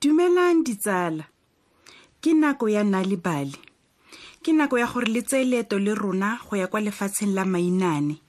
dumelang ditsala ke nako ya nalebale ke nako ya gore le tseye leeto le rona go ya kwa lefatsheng la mainane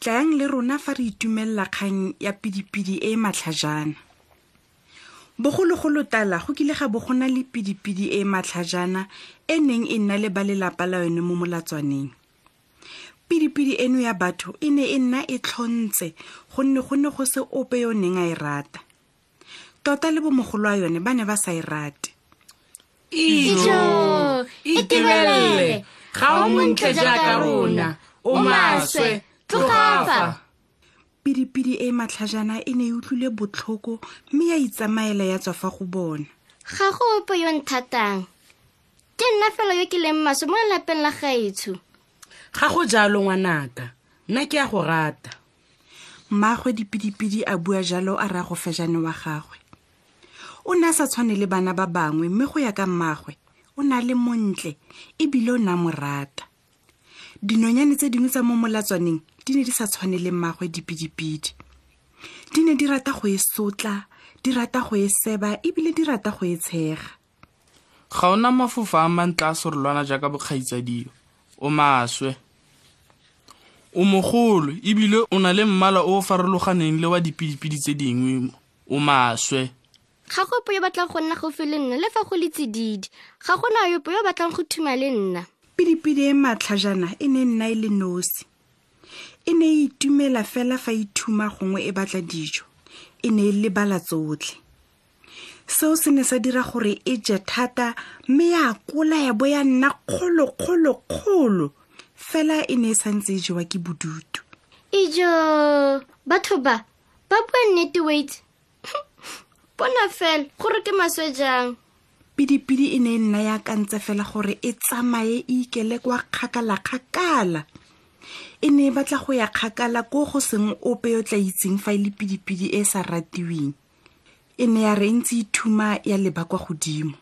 tlayang le rona fa re itumelela kgang ya pidipidi e e matlhajana bogologolo tala go kile ga bo go na le pidipidi e e matlhajana e neng e nna le ba lelapa la yone mo molatswaneng pidipidi eno ya batho e ne e nna e tlhontse gonne go ne go se ope yo neng a e rata tota le bomogolo a yone ba ne ba sa e rate ijo itebelele ga o montle jaaka rona o maswe tlogafa pidipidi e matlhajana e ne e utlwile botlhoko mme ya itsamaela ya tswa fa go bona ga go ope yo nthatang ke nna fela yo ke leng maswe mo lelapeng la gaetsho ga go jalo ngwanaka nna ke ya go rata mmaagwe dipidipidi a bua jalo a raya go fejane wa gagwe o ne a sa tshwane le bana ba bangwe mme go ya ka mmaagwe o ne a le montle ebile o ne a mo rata dinonyane tse dingwe tsa mo molatswaneng di ne di sa tshwane le mmaagwe dipidipidi di ne di rata go e sotla di rata go e seba ebile di rata go e tshega ga o na mafofa a mantla a sorolwana jaaka bokgaitsadio o maswe o mogolo ebile o na le mmala o o farologaneng le wa dipidipidi tse dingwe o maswe ga go opo yo batlang go nna gaufi le nna le fa go le tsididi ga go na yopo yo batlang go thuma le nna pidipidi e matlha jana e ne nna e le nosi e ne e itumela fela fa e thuma gongwe e batla dijo e ne e lebala tsotlhe seo se ne sa dira gore e je thata mme ya kola ya bo ya nna kgolokgolokgolo fela e ne e santse e jewa ke bodutu ijo batho ba ba bua nnete wait bona fela gore ke maswe jang pidipidi e ne e nna ya kantse fela gore e tsamaye e ikele kwa kgakala-kgakala e ne e batla go ya kgakala ko go seng ope yo tla itseng fa e le pidipidi e e sa ratiweng e ne ya re ntse ithuma ya leba kwa godimo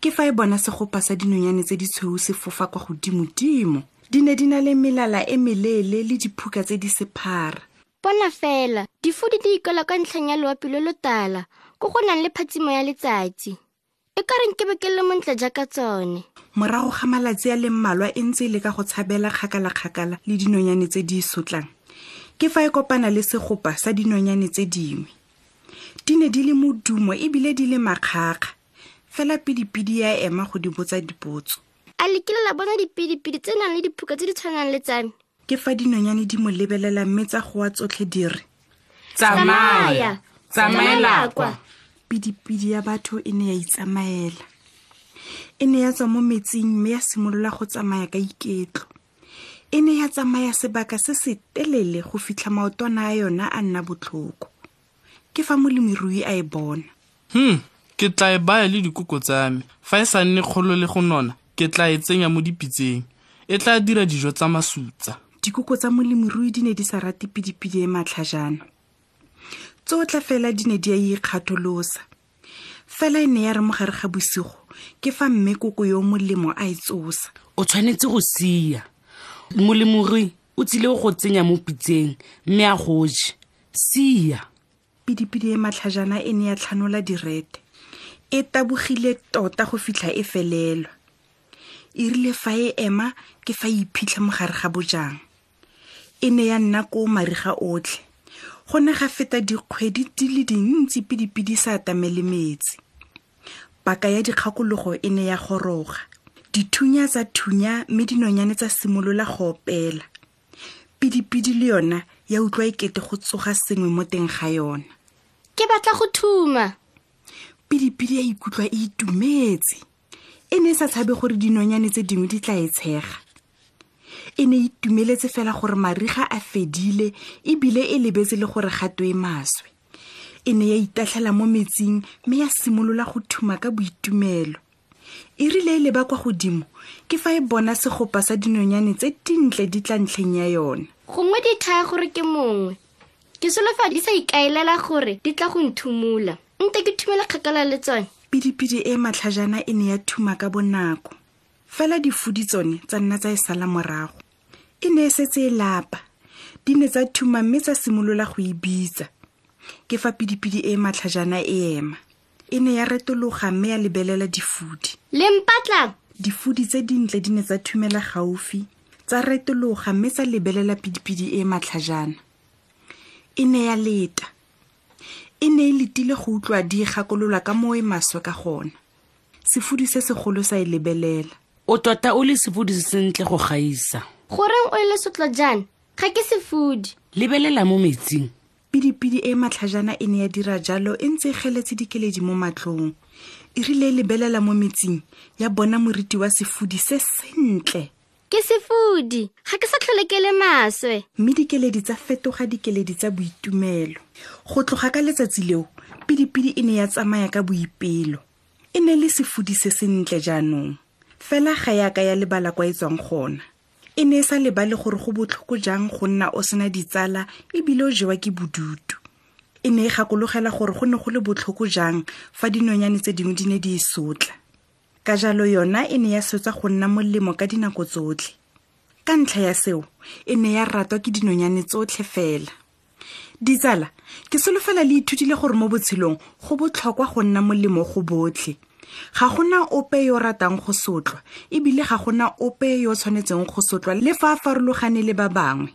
ke fa e bona segopa sa dinonyane tse di tshweu se fofa kwa godimodimo di ne di na le melala e meleele le diphuka tse di sephara bona fela difodi di ikala kwa ntlheng ya loapi lo lo tala ko go nang le phatsimo ya letsatsi e ka reng ke be ke le montle jaaka tsone morago ga malatsi a leng malwa e ntse e le ka go tshabela kgakala-kgakala le dinonyane tse di e sotlang ke fa e kopana le segopa sa dinonyane tse dingwe di ne di le modumo ebile di le makgakga fela pidipidi ya ema go di botsa dipotso a lekile la bona dipidipidi tse nang le diphuka tse di tshwanang le tsame ke fa dinonyane di mo lebelela mme tsa goa tsotlhe di re tsamaya tsamaela kwa pidipidi ya batho e ne ya itsamaela e ne ya tswa mo metsing mme ya simolola go tsamaya ka iketlo e ne ya tsamaya sebaka se se telele go fitlha maotwana a yona a nna botlhoko ke fa molemirui a e bona hmm ke tla e baya le dikoko tsa me fa e sa nne kgolo le go nona ke tla e tsenya mo dipitseng e tla dira dijo tsa masutsa dikoko tsa molemirui di ne di sa rate pidipidi e matlhajana tsotlhe fela di ne di a ikgatholosa fela e ne ya re mo gare ga bosigo ke fa mme koko yo molemo a e tsosa o tshwanetse go sia molemorui o tsile go tsenya mo pitseng mme a goje sia pidipidi e matlhajana e ne ya tlhanola direte e tabogile tota go fitlha e felelwa e rile fa e ema ke fa e iphitlha mo gare ga bojang e ne ya nna koo mariga otlhe go ne ga feta dikgwedi di le dintsi pidipidi sa atamele metsi paka ya dikgakologo e ne ya goroga dithunya tsa thunya mme dinonyane tsa simolola go opela pidipidi le yona ya utlwa ekete go tsoga sengwe mo teng ga yona ke batla go thuma pidipidi ya ikutlwa e itumetse e ne e sa tshabe gore dinonyane tse dingwe di tla e tshega e ne itumeletse fela gore mariga a fedile ebile e lebetse le gore gato e maswe e ne ya itatlhela mo metsing mme ya simolola go thuma ka boitumelo e rile e leba kwa godimo ke fa e bona segopa sa dinonyane tse dintle di tla ntlheng ya yone gongwe di thaya gore ke mongwe ke solofa di sa ikaelela gore di tla go nthumula nte ke thumela kgakala le tsone pidipidi e matlhajana e ne ya thuma ka bonako fela difudi tsone tsa nna tsa e sala morago e ne e setse e lapa di ne tsa thuma mme tsa simolola go e bitsa ke fa pidipidi e e matlha jaana e ema e ne ya retologa mme ya lebelela difudi le mpatlang difudi tse dintle di ne tsa thumela gaufi tsa retologa mme tsa lebelela pidipidi e e matlha jaana e ne ya leta e ne e letile go utlwa di gakolola ka moo e maswe ka gona sefudi se segolo sa e lebelela o tota o le sefudi se sentle go gaisa goreng o e le sotlo jane ga ke sefudi lebelela mo metsing pidipidi e matlhajana e ne ya dira jalo e ntse e geletse dikeledi mo matlong e rile e lebelela mo metsing ya bona moriti wa sefudi se sentle ke sefodi ga ke sa tlhole ke le maswe mme dikeledi tsa fetoga dikeledi tsa boitumelo go tloga ka letsatsi leo pidipidi e ne ya tsamaya ka boipelo e ne le sefodi se sentle jaanong fela ga yaka ya lebala kwa e tswang gona e ne e sa lebale gore go botlhoko jang go nna o sena ditsala ebile o jewa ke bodutu e ne e gakologela gore go ne go le botlhoko jang fa dinonyane tse dingwe di ne di e sotla ka jalo yona e ne ya swetsa go nna molemo ka dinako tsotlhe ka ntlha ya seo e ne ya ratwa ke dinonyane tsotlhe fela ditsala ke solofela le ithutile gore mo botshelong go botlhokwa go nna molemo go botlhe ga gona ope yo ratang go sotlwa ebile ga gona ope yo tshwanetseng go sotlwa le fa a farologane le ba bangwe